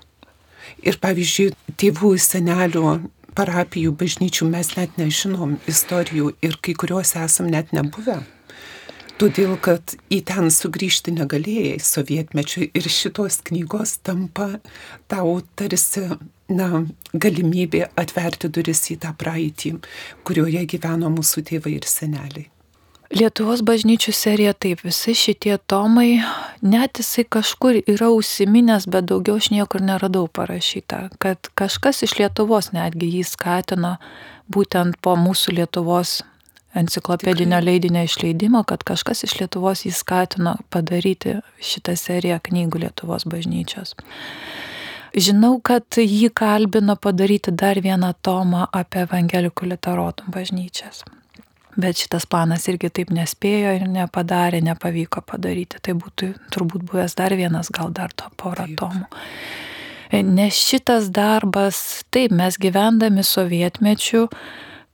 A: Ir pavyzdžiui, tėvų senelių parapijų bažnyčių mes net nežinom istorijų ir kai kuriuos esam net nebuvę. Todėl, kad į ten sugrįžti negalėjai sovietmečiui ir šitos knygos tampa tau tarsi, na, galimybė atverti duris į tą praeitį, kurioje gyveno mūsų tėvai ir seneliai.
B: Lietuvos bažnyčių serija taip, visi šitie tomai, net jisai kažkur yra užsiminęs, bet daugiau aš niekur neradau parašyta, kad kažkas iš Lietuvos netgi jį skatino būtent po mūsų Lietuvos enciklopedinio leidinio išleidimo, kad kažkas iš Lietuvos jį skatino padaryti šitą seriją knygų Lietuvos bažnyčios. Žinau, kad jį kalbino padaryti dar vieną tomą apie evangelikų literotų bažnyčias. Bet šitas planas irgi taip nespėjo ir nepadarė, nepavyko padaryti. Tai būtų turbūt buvęs dar vienas, gal dar to porą taip. tomų. Nes šitas darbas, taip, mes gyvendami sovietmečiu,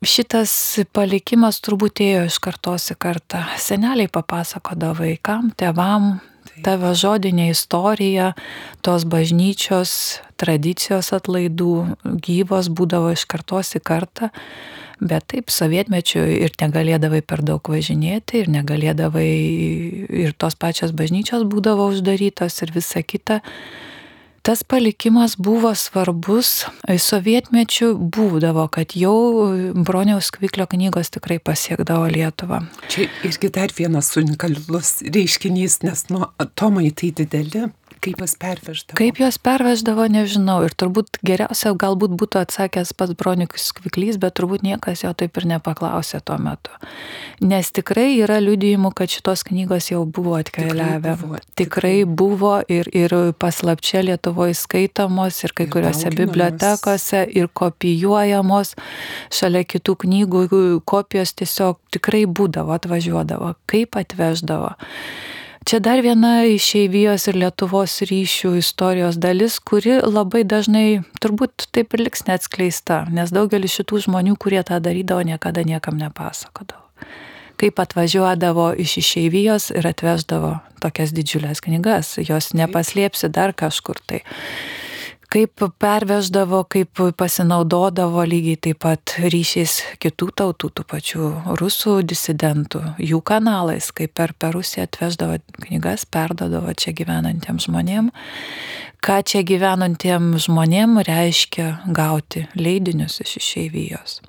B: Šitas palikimas turbūt ėjo iš kartos į kartą. Seneliai papasakodavo vaikam, tevam, tavo žodinė istorija, tos bažnyčios, tradicijos atlaidų gyvos būdavo iš kartos į kartą, bet taip sovietmečiu ir negalėdavai per daug važinėti, ir negalėdavai, ir tos pačios bažnyčios būdavo uždarytos ir visa kita tas palikimas buvo svarbus. Sovietmečių būdavo, kad jau Broniaus Kviklio knygos tikrai pasiekdavo Lietuvą.
A: Čia irgi dar vienas unikalus reiškinys, nes nu, tomai tai dideli, Kaip jos perveždavo?
B: Kaip jos perveždavo, nežinau. Ir turbūt geriausia galbūt būtų atsakęs pats Bronikus Kviklys, bet turbūt niekas jo taip ir nepaklausė tuo metu. Nes tikrai yra liudijimų, kad šitos knygos jau buvo atkeliavę. Tikrai buvo, tikrai buvo ir, ir paslapčia Lietuvoje skaitomos ir kai ir kuriuose bibliotekose ir kopijuojamos šalia kitų knygų kopijos tiesiog tikrai būdavo, atvažiuodavo, kaip atveždavo. Čia dar viena išeivijos ir Lietuvos ryšių istorijos dalis, kuri labai dažnai turbūt taip ir liks neatskleista, nes daugelis šitų žmonių, kurie tą darydavo, niekada niekam nepasakodavo. Kaip atvažiuodavo iš išeivijos ir atveždavo tokias didžiulės knygas, jos nepaslėpsi dar kažkur tai kaip perveždavo, kaip pasinaudodavo lygiai taip pat ryšiais kitų tautų, tų pačių rusų disidentų, jų kanalais, kaip per, per Rusiją atveždavo knygas, perdodavo čia gyvenantiems žmonėm. Ką čia gyvenantiems žmonėm reiškia gauti leidinius iš išeivijos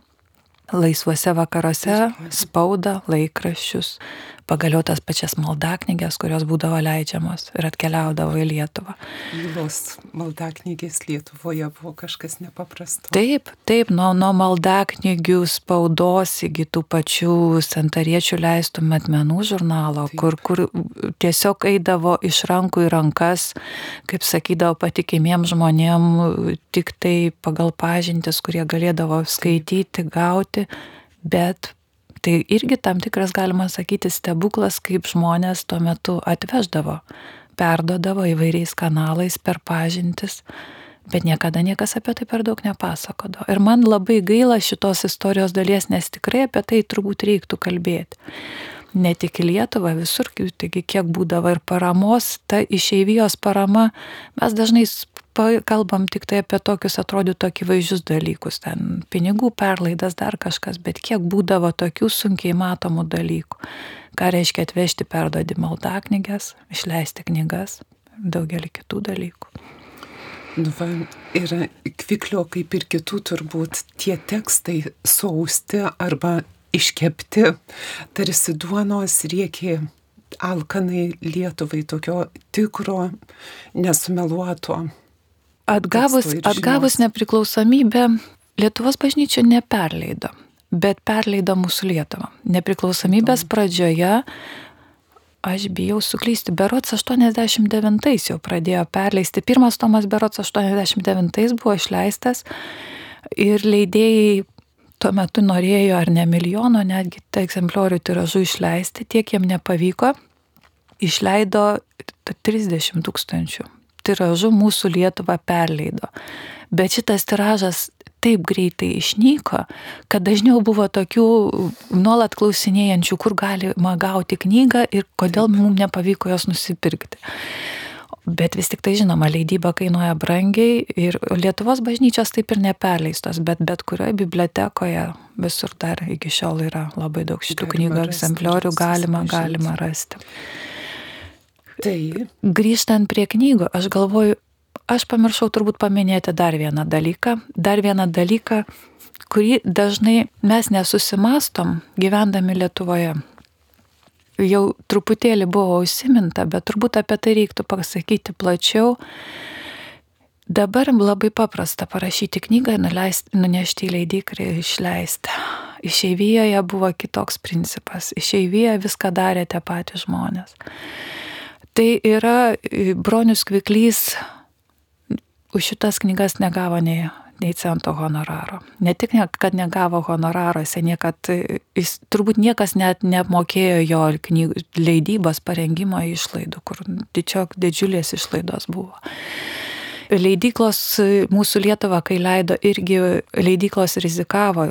B: laisvuose vakaruose spaudą, laikraščius, pagaliau tas pačias maldaknygės, kurios būdavo leidžiamos ir atkeliaudavo į Lietuvą.
A: Bylos maldaknygės Lietuvoje buvo kažkas nepaprasto.
B: Taip, taip, nuo, nuo maldaknygių spaudos iki tų pačių santariečių leistų metmenų žurnalo, taip. kur, kur tiesiog eidavo iš rankų į rankas, kaip sakydavo patikimiem žmonėm, tik tai pagal pažintis, kurie galėdavo skaityti, gauti, bet tai irgi tam tikras, galima sakyti, stebuklas, kaip žmonės tuo metu atveždavo, perdodavo įvairiais kanalais per pažintis, bet niekada niekas apie tai per daug nepasakodavo. Ir man labai gaila šitos istorijos dalies, nes tikrai apie tai turbūt reiktų kalbėti. Ne tik į Lietuvą, visur, taigi kiek būdavo ir paramos, ta išeivijos parama, mes dažnai kalbam tik tai apie tokius atrodytų akivaizdžius dalykus, ten pinigų perlaidas, dar kažkas, bet kiek būdavo tokių sunkiai matomų dalykų. Ką reiškia atvežti perduodi maldaknygės, išleisti knygas, daugelį kitų dalykų.
A: Nu, va, ir kviklio, kaip ir kitų turbūt, tie tekstai sausti arba iškepti, tarsi duonos riekiai alkanai Lietuvai tokio tikro, nesumeluoto
B: Atgavus, atgavus nepriklausomybę Lietuvos bažnyčia neperleido, bet perleido mūsų Lietuvą. Nepriklausomybės pradžioje, aš bijau suklysti, Berots 89 jau pradėjo perleisti. Pirmas tomas Berots 89 buvo išleistas ir leidėjai tuo metu norėjo ar ne milijono netgi egzempliorių tiražų išleisti, tiek jiem nepavyko, išleido 30 tūkstančių tiražu mūsų Lietuvą perleido. Bet šitas tiražas taip greitai išnyko, kad dažniau buvo tokių nuolat klausinėjančių, kur galima gauti knygą ir kodėl mums nepavyko jos nusipirkti. Bet vis tik tai žinoma, leidyba kainuoja brangiai ir Lietuvos bažnyčios taip ir neperleistos, bet bet kurioje bibliotekoje visur dar iki šiol yra labai daug šitų knygų egzempliorių galima, galima rasti.
A: Tai.
B: Grįžtant prie knygų, aš galvoju, aš pamiršau turbūt paminėti dar vieną dalyką. Dar vieną dalyką, kurį dažnai mes nesusimastom gyvendami Lietuvoje. Jau truputėlį buvo užsiminta, bet turbūt apie tai reiktų pasakyti plačiau. Dabar labai paprasta parašyti knygą, nuleisti, nunešti į leidyklą ir išleisti. Išeivijoje buvo kitoks principas. Išeivijoje viską darė tie patys žmonės. Tai yra Bronius Kviklys už šitas knygas negavo nei, nei cento honoraro. Ne tik, kad negavo honoraro, jis niekad, jis, turbūt niekas net neapmokėjo jo knygų leidybos parengimo išlaidų, kur didžiog, didžiulės išlaidos buvo. Leidyklos mūsų Lietuva, kai leido, irgi leidyklos rizikavo.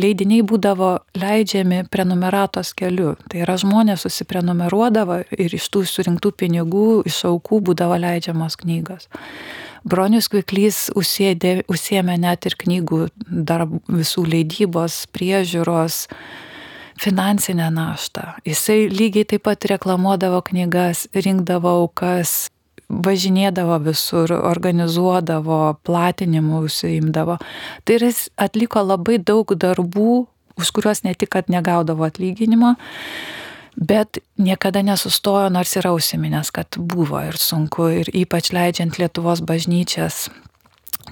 B: Leidiniai būdavo leidžiami prenumeratos keliu. Tai yra žmonės susiprenumeruodavo ir iš tų surinktų pinigų, iš aukų būdavo leidžiamos knygos. Bronius Kviklys užsėdė, užsėmė net ir knygų dar visų leidybos, priežiūros, finansinę naštą. Jisai lygiai taip pat reklamuodavo knygas, rinkdavo aukas, važinėdavo visur, organizuodavo, platinimų užsiimdavo. Tai jis atliko labai daug darbų, už kuriuos ne tik, kad negaudavo atlyginimo, bet niekada nesustojo, nors yra užsiminęs, kad buvo ir sunku, ir ypač leidžiant Lietuvos bažnyčias.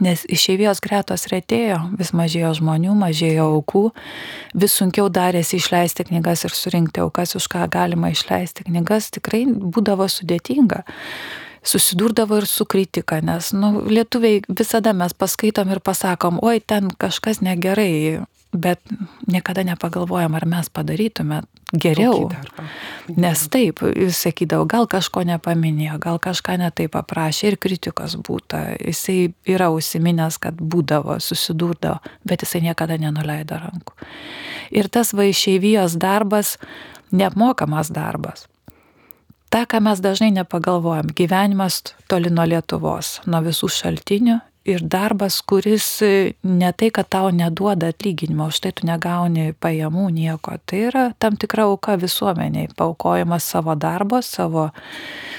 B: Nes išėvijos gretos retėjo, vis mažėjo žmonių, mažėjo aukų, vis sunkiau darėsi išleisti knygas ir surinkti aukas, už ką galima išleisti knygas, tikrai būdavo sudėtinga susidurdavo ir su kritika, nes nu, lietuviai visada mes paskaitom ir pasakom, oi, ten kažkas negerai, bet niekada nepagalvojam, ar mes padarytume geriau. Nes taip, jis sakydavo, gal kažko nepaminėjo, gal kažką netai paprašė ir kritikos būta. Jisai yra užsiminęs, kad būdavo, susidurdavo, bet jisai niekada nenuleido rankų. Ir tas vaišeivijos darbas, neapmokamas darbas tą, ką mes dažnai nepagalvojam. Gyvenimas toli nuo Lietuvos, nuo visų šaltinių ir darbas, kuris ne tai, kad tau neduoda atlyginimo, už tai tu negauni pajamų nieko. Tai yra tam tikra auka visuomeniai, paukojimas savo darbo, savo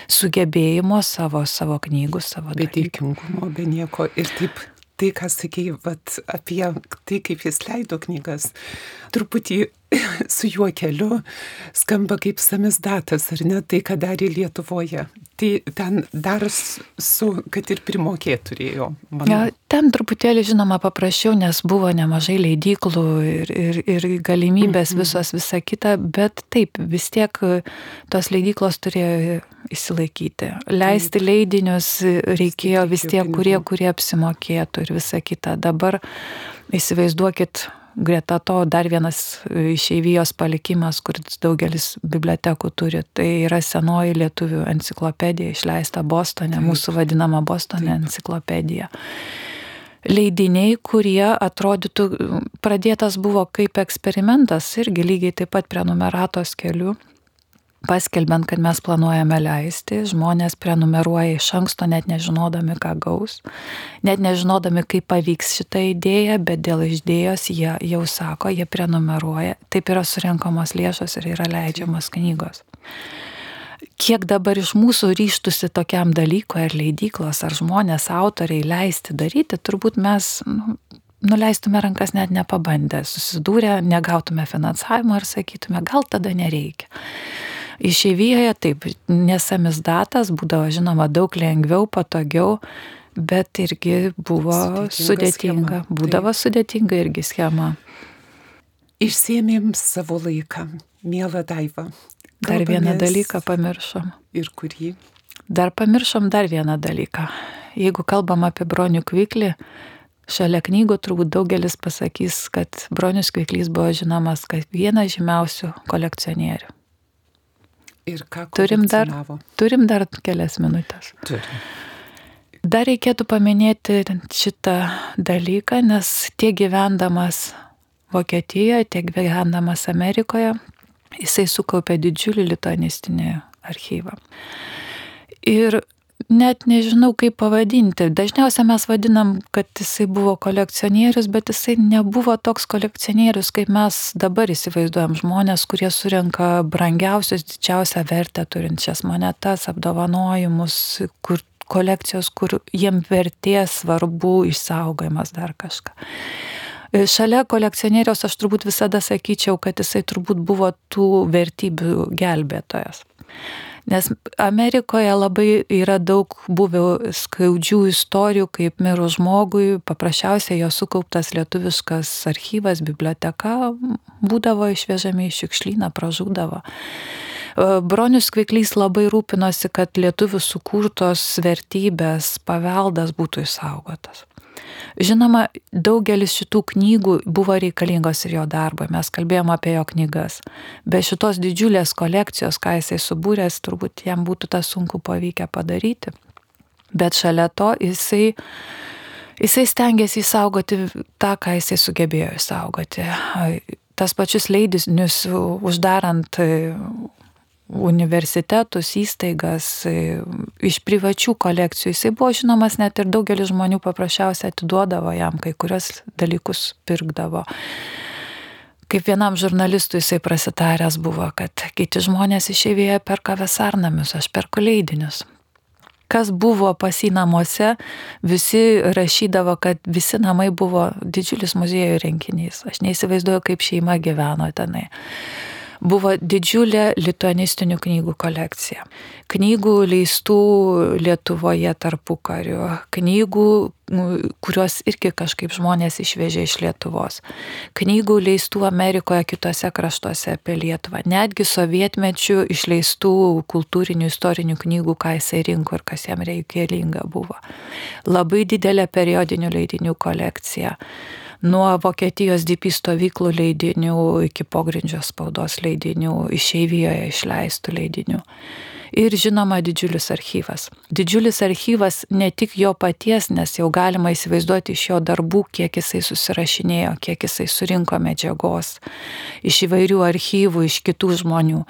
B: sugebėjimo, savo, savo knygų, savo
A: be dėkingumo, be nieko. Ir taip tai, ką sakėjai, apie tai, kaip jis leido knygas, truputį <laughs> su juo keliu skamba kaip samizdatas, ar ne, tai, ką darė Lietuvoje. Tai ten dar su, kad ir primokė turėjo.
B: Ja, ten truputėlį, žinoma, paprasčiau, nes buvo nemažai leidyklų ir, ir, ir galimybės mhm. visos visa kita, bet taip, vis tiek tos leidyklos turėjo įsilaikyti. Leisti leidinius reikėjo vis tiek, kurie, kurie apsimokėtų ir visa kita. Dabar įsivaizduokit, greta to dar vienas išeivijos palikimas, kuris daugelis bibliotekų turi, tai yra senoji lietuvių enciklopedija išleista Bostone, mūsų vadinama Bostone enciklopedija. Leidiniai, kurie atrodytų, pradėtas buvo kaip eksperimentas, irgi lygiai taip pat prenumeratos keliu, paskelbent, kad mes planuojame leisti, žmonės prenumeruoja iš anksto, net nežinodami, ką gaus, net nežinodami, kaip pavyks šitą idėją, bet dėl idėjos jie jau sako, jie prenumeruoja, taip yra surinkamos lėšos ir yra leidžiamos knygos. Kiek dabar iš mūsų ryštusi tokiam dalykui, ar leidyklos, ar žmonės, autoriai leisti daryti, turbūt mes nu, nuleistume rankas net nepabandę, susidūrę, negautume finansavimo ir sakytume, gal tada nereikia. Išeivijoje taip, nesamis datas būdavo žinoma daug lengviau, patogiau, bet irgi buvo sudėtinga, sudėtinga. būdavo taip. sudėtinga irgi schema.
A: Išsėmėm savo laiką, mėla Daiva.
B: Dar vieną dalyką pamiršom.
A: Ir kurį?
B: Dar pamiršom dar vieną dalyką. Jeigu kalbam apie bronių kviklį, šalia knygų turbūt daugelis pasakys, kad bronius kviklys buvo žinomas kaip vienas žymiausių kolekcionierių. Turim dar, turim dar kelias minutės.
A: Turim.
B: Dar reikėtų paminėti šitą dalyką, nes tiek gyvendamas Vokietijoje, tiek gyvendamas Amerikoje, jisai sukaupė didžiulį lituanistinį archyvą. Ir net nežinau, kaip pavadinti. Dažniausiai mes vadinam, kad jisai buvo kolekcionierius, bet jisai nebuvo toks kolekcionierius, kaip mes dabar įsivaizduojam žmonės, kurie surenka brangiausius, didžiausią vertę turinčias monetas, apdovanojimus, kur kolekcijos, kur jiem vertės svarbu išsaugojimas dar kažką. Šalia kolekcionieriaus aš turbūt visada sakyčiau, kad jisai turbūt buvo tų vertybių gelbėtojas. Nes Amerikoje labai yra daug buvę skaudžių istorijų, kaip mirus žmogui, paprasčiausiai jo sukauptas lietuviškas archyvas, biblioteka būdavo išvežami į šiukšlyną, pražūdavo. Bronius Kviklys labai rūpinosi, kad lietuvių sukurtos vertybės, paveldas būtų išsaugotas. Žinoma, daugelis šitų knygų buvo reikalingos ir jo darbui, mes kalbėjome apie jo knygas. Be šitos didžiulės kolekcijos, ką jisai subūręs, turbūt jam būtų tą sunku pavykę padaryti. Bet šalia to jisai, jisai stengiasi įsaugoti tą, ką jisai sugebėjo įsaugoti. Tas pačius leidinius uždarant universitetus, įstaigas, e, iš privačių kolekcijų. Jisai buvo žinomas net ir daugelis žmonių paprasčiausiai atiduodavo jam, kai kurios dalykus pirkdavo. Kaip vienam žurnalistui jisai prasitaręs buvo, kad kiti žmonės išėvėję perka vesarnamius, aš perku leidinius. Kas buvo pas į namuose, visi rašydavo, kad visi namai buvo didžiulis muziejų renginys. Aš neįsivaizduoju, kaip šeima gyveno tenai buvo didžiulė lituanistinių knygų kolekcija. Knygų leistų Lietuvoje tarpu kariu, knygų, kuriuos irgi kažkaip žmonės išvežė iš Lietuvos, knygų leistų Amerikoje kitose kraštuose apie Lietuvą, netgi sovietmečių išleistų kultūrinių istorinių knygų, ką jisai rinko ir kas jam reikalinga buvo. Labai didelė periodinių leidinių kolekcija nuo Vokietijos DP stovyklų leidinių iki pogrindžio spaudos leidinių, išeivijoje išleistų leidinių. Ir žinoma, didžiulis archyvas. Didžiulis archyvas ne tik jo paties, nes jau galima įsivaizduoti iš jo darbų, kiek jisai susirašinėjo, kiek jisai surinko medžiagos iš įvairių archyvų, iš kitų žmonių,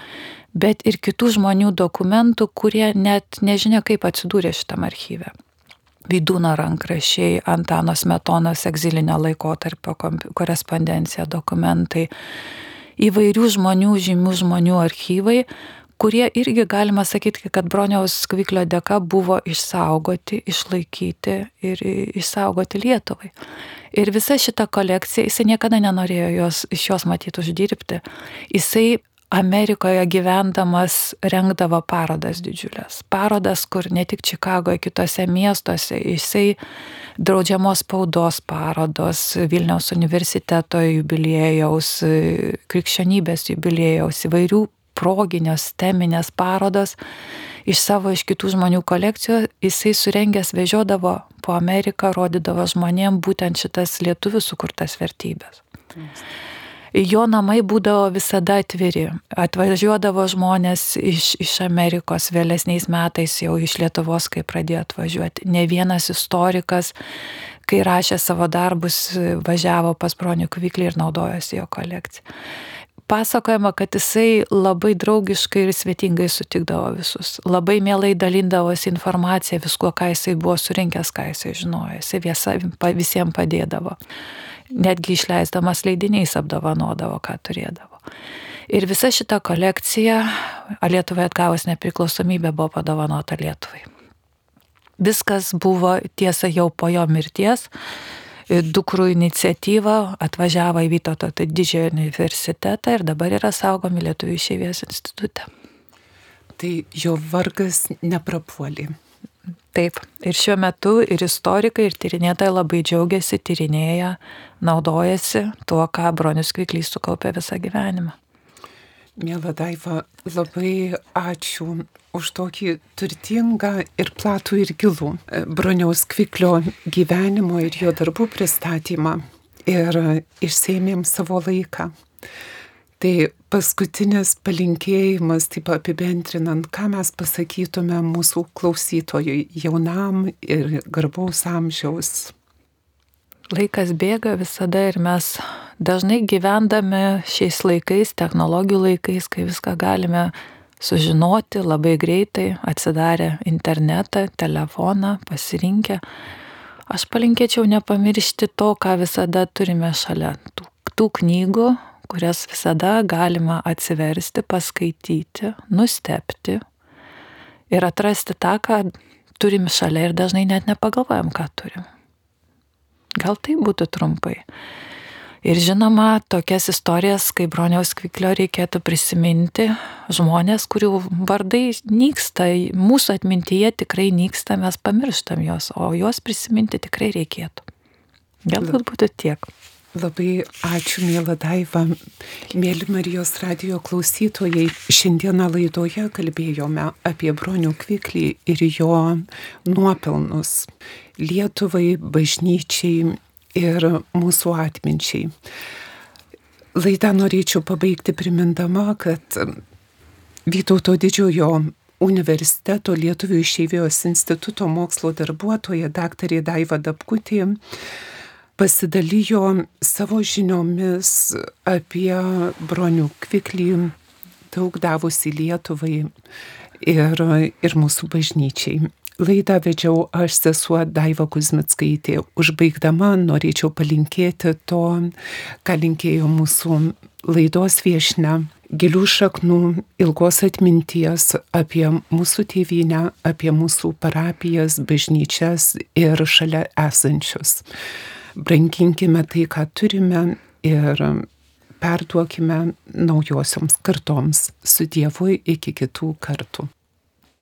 B: bet ir kitų žmonių dokumentų, kurie net nežinia, kaip atsidūrė šitam archyve. Vidūno rankrašiai, Antano Smetonos egzilinio laikotarpio korespondencija, dokumentai, įvairių žmonių, žymių žmonių archyvai, kurie irgi galima sakyti, kad broniaus skviklio dėka buvo išsaugoti, išlaikyti ir išsaugoti Lietuvai. Ir visa šita kolekcija, jisai niekada nenorėjo jos, iš jos matyti uždirbti. Jisai Amerikoje gyvendamas rengdavo parodas didžiulės. Parodas, kur ne tik Čikagoje, kitose miestuose, jisai draudžiamos spaudos parodos, Vilniaus universiteto jubiliejaus, krikščionybės jubiliejaus, įvairių proginios teminės parodos iš savo, iš kitų žmonių kolekcijų, jisai surengęs vežiodavo po Ameriką, rodydavo žmonėm būtent šitas lietuvių sukurtas vertybės. Yes jo namai būdavo visada atviri. Atvažiuodavo žmonės iš, iš Amerikos vėlesniais metais, jau iš Lietuvos, kai pradėjo atvažiuoti. Ne vienas istorikas, kai rašė savo darbus, važiavo pas bronių kuviklį ir naudojosi jo kolekciją. Pasakojama, kad jisai labai draugiškai ir svetingai sutikdavo visus. Labai mielai dalindavosi informaciją viskuo, ką jisai buvo surinkęs, ką jisai žinojo. Jisai visiems padėdavo netgi išleisdamas leidiniais apdovanodavo, ką turėdavo. Ir visa šita kolekcija Lietuvai atgavus nepriklausomybę buvo padovanota Lietuvai. Viskas buvo tiesa jau po jo mirties. Dukrų iniciatyva atvažiavo į Vytauto didžiojo universitetą ir dabar yra saugomi Lietuvų išėvės institute.
A: Tai jo vargas neprapuolė.
B: Taip, ir šiuo metu ir istorikai, ir tyrinėtojai labai džiaugiasi, tyrinėja, naudojasi tuo, ką Bronius Kviklys sukaupė visą gyvenimą.
A: Mėla Daiva, labai ačiū už tokį turtingą ir platų ir gilų Broniaus Kviklio gyvenimo ir jo darbų pristatymą ir išsėmėm savo laiką. Tai paskutinis palinkėjimas, taip apibendrinant, ką mes pasakytume mūsų klausytojui, jaunam ir garbaus amžiaus.
B: Laikas bėga visada ir mes dažnai gyvendami šiais laikais, technologijų laikais, kai viską galime sužinoti labai greitai, atsidarę internetą, telefoną, pasirinkę, aš palinkėčiau nepamiršti to, ką visada turime šalia. Tų, tų knygų, kurias visada galima atsiversti, paskaityti, nustepti ir atrasti tą, ką turim šalia ir dažnai net nepagalvojam, ką turim. Gal tai būtų trumpai. Ir žinoma, tokias istorijas, kaip Broniaus Kviklio, reikėtų prisiminti žmonės, kurių vardai nyksta, mūsų atmintyje tikrai nyksta, mes pamirštam juos, o juos prisiminti tikrai reikėtų. Galbūt būtų tiek.
A: Labai ačiū, mėla Daiva. Mėly Marijos radio klausytojai, šiandieną laidoje kalbėjome apie bronių kviklį ir jo nuopelnus Lietuvai, bažnyčiai ir mūsų atminčiai. Laidą norėčiau pabaigti primindama, kad Vytauto didžiojo universiteto Lietuvių išeivijos instituto mokslo darbuotoja daktarė Daiva Dapkutė pasidalijo savo žiniomis apie bronių kviklį, daug davusi Lietuvai ir, ir mūsų bažnyčiai. Laidą vedžiau aš sesuo Daiva Kuzmitskaitė. Užbaigdama norėčiau palinkėti to, ką linkėjo mūsų laidos viešne gilių šaknų, ilgos atminties apie mūsų tėvynę, apie mūsų parapijas, bažnyčias ir šalia esančius branginkime tai, ką turime ir perduokime naujosioms kartoms su Dievu iki kitų kartų.